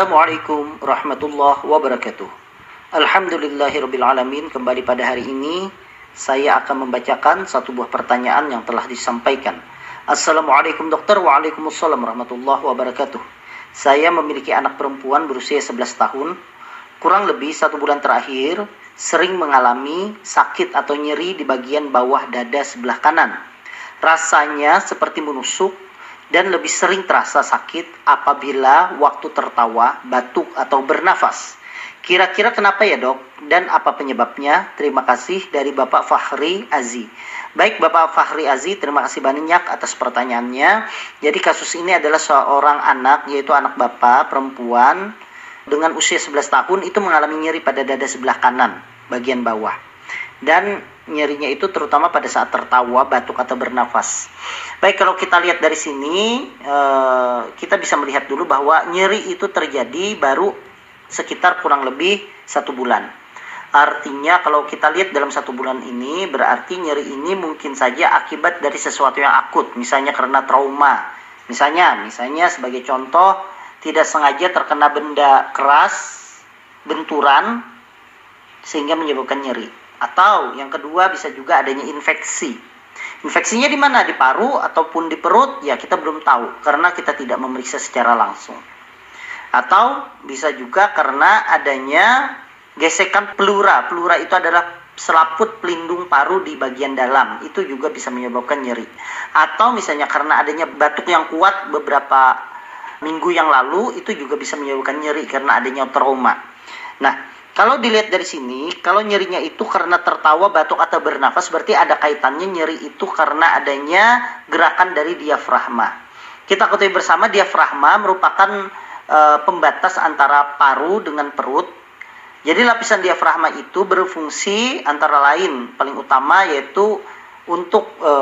Assalamualaikum warahmatullahi wabarakatuh. Alhamdulillahirrabbilalamin. Kembali pada hari ini saya akan membacakan satu buah pertanyaan yang telah disampaikan. Assalamualaikum dokter. Waalaikumsalam warahmatullahi wabarakatuh. Saya memiliki anak perempuan berusia 11 tahun. Kurang lebih satu bulan terakhir sering mengalami sakit atau nyeri di bagian bawah dada sebelah kanan. Rasanya seperti menusuk dan lebih sering terasa sakit apabila waktu tertawa, batuk, atau bernafas. Kira-kira kenapa ya dok? Dan apa penyebabnya? Terima kasih dari Bapak Fahri Azi. Baik Bapak Fahri Azi, terima kasih banyak atas pertanyaannya. Jadi kasus ini adalah seorang anak, yaitu anak bapak perempuan dengan usia 11 tahun itu mengalami nyeri pada dada sebelah kanan, bagian bawah. Dan nyerinya itu terutama pada saat tertawa, batuk atau bernafas. Baik, kalau kita lihat dari sini, eh, kita bisa melihat dulu bahwa nyeri itu terjadi baru sekitar kurang lebih satu bulan. Artinya kalau kita lihat dalam satu bulan ini berarti nyeri ini mungkin saja akibat dari sesuatu yang akut, misalnya karena trauma. Misalnya, misalnya sebagai contoh tidak sengaja terkena benda keras, benturan sehingga menyebabkan nyeri. Atau yang kedua bisa juga adanya infeksi. Infeksinya di mana? Di paru ataupun di perut? Ya kita belum tahu karena kita tidak memeriksa secara langsung. Atau bisa juga karena adanya gesekan pleura. Pleura itu adalah selaput pelindung paru di bagian dalam. Itu juga bisa menyebabkan nyeri. Atau misalnya karena adanya batuk yang kuat beberapa minggu yang lalu itu juga bisa menyebabkan nyeri karena adanya trauma. Nah, kalau dilihat dari sini, kalau nyerinya itu karena tertawa, batuk atau bernafas, berarti ada kaitannya nyeri itu karena adanya gerakan dari diafragma. Kita ketahui bersama diafragma merupakan e, pembatas antara paru dengan perut. Jadi lapisan diafragma itu berfungsi antara lain paling utama yaitu untuk e,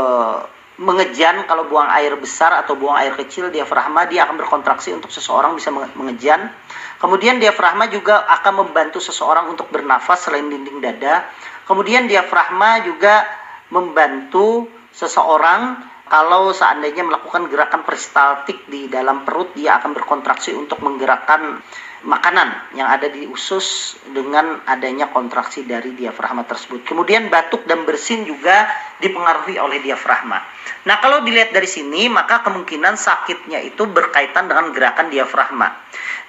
mengejan kalau buang air besar atau buang air kecil diafragma dia akan berkontraksi untuk seseorang bisa mengejan. Kemudian diafragma juga akan membantu seseorang untuk bernafas selain dinding dada. Kemudian diafragma juga membantu seseorang kalau seandainya melakukan gerakan peristaltik di dalam perut dia akan berkontraksi untuk menggerakkan makanan yang ada di usus dengan adanya kontraksi dari diafragma tersebut. Kemudian batuk dan bersin juga dipengaruhi oleh diafragma. Nah, kalau dilihat dari sini, maka kemungkinan sakitnya itu berkaitan dengan gerakan diafragma.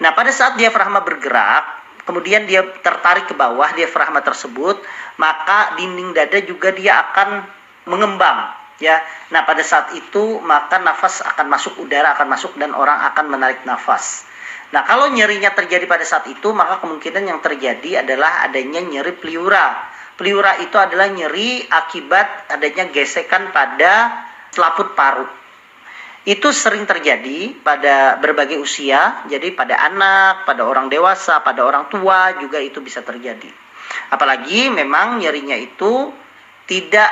Nah, pada saat diafragma bergerak, kemudian dia tertarik ke bawah diafragma tersebut, maka dinding dada juga dia akan mengembang ya. Nah, pada saat itu maka nafas akan masuk udara akan masuk dan orang akan menarik nafas. Nah, kalau nyerinya terjadi pada saat itu, maka kemungkinan yang terjadi adalah adanya nyeri pleura. Pleura itu adalah nyeri akibat adanya gesekan pada selaput paru. Itu sering terjadi pada berbagai usia, jadi pada anak, pada orang dewasa, pada orang tua juga itu bisa terjadi. Apalagi memang nyerinya itu tidak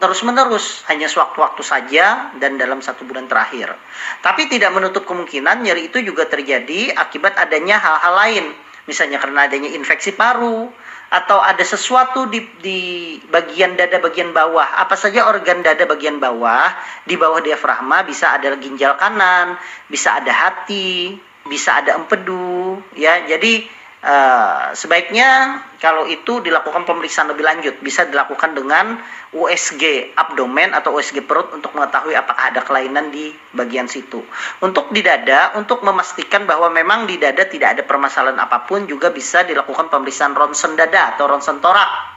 terus-menerus, hanya sewaktu-waktu saja dan dalam satu bulan terakhir. Tapi tidak menutup kemungkinan nyeri itu juga terjadi akibat adanya hal-hal lain, misalnya karena adanya infeksi paru atau ada sesuatu di, di bagian dada bagian bawah. Apa saja organ dada bagian bawah, di bawah diafragma bisa ada ginjal kanan, bisa ada hati, bisa ada empedu, ya. Jadi Uh, sebaiknya kalau itu dilakukan pemeriksaan lebih lanjut bisa dilakukan dengan USG abdomen atau USG perut untuk mengetahui apakah ada kelainan di bagian situ. Untuk di dada untuk memastikan bahwa memang di dada tidak ada permasalahan apa pun juga bisa dilakukan pemeriksaan ronsen dada atau ronsen torak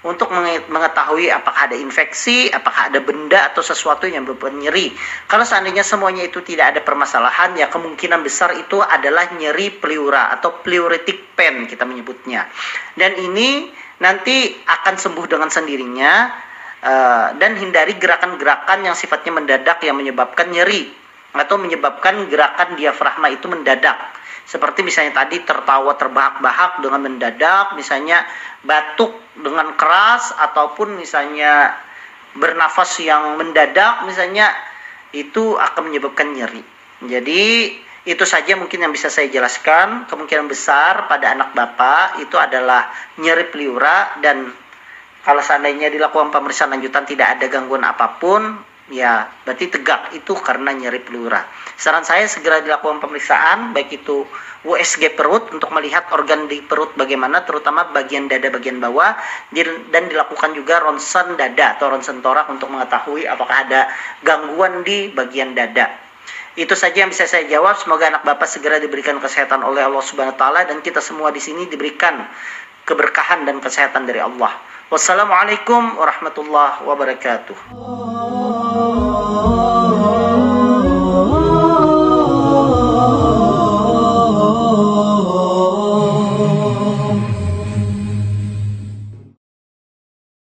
untuk mengetahui apakah ada infeksi, apakah ada benda atau sesuatu yang berbunyi nyeri. Kalau seandainya semuanya itu tidak ada permasalahan, ya kemungkinan besar itu adalah nyeri pleura atau pleuritic pain kita menyebutnya. Dan ini nanti akan sembuh dengan sendirinya uh, dan hindari gerakan-gerakan yang sifatnya mendadak yang menyebabkan nyeri atau menyebabkan gerakan diafragma itu mendadak seperti misalnya tadi tertawa terbahak-bahak dengan mendadak, misalnya batuk dengan keras ataupun misalnya bernafas yang mendadak misalnya itu akan menyebabkan nyeri. Jadi itu saja mungkin yang bisa saya jelaskan. Kemungkinan besar pada anak bapak itu adalah nyeri pleura dan kalau seandainya dilakukan pemeriksaan lanjutan tidak ada gangguan apa pun, ya berarti tegak itu karena nyeri pleura. Saran saya segera dilakukan pemeriksaan baik itu USG perut untuk melihat organ di perut bagaimana terutama bagian dada bagian bawah dan dilakukan juga ronsen dada atau ronsen torak untuk mengetahui apakah ada gangguan di bagian dada. Itu saja yang bisa saya jawab. Semoga anak Bapak segera diberikan kesehatan oleh Allah Subhanahu wa taala dan kita semua di sini diberikan keberkahan dan kesehatan dari Allah. Wassalamualaikum warahmatullahi wabarakatuh.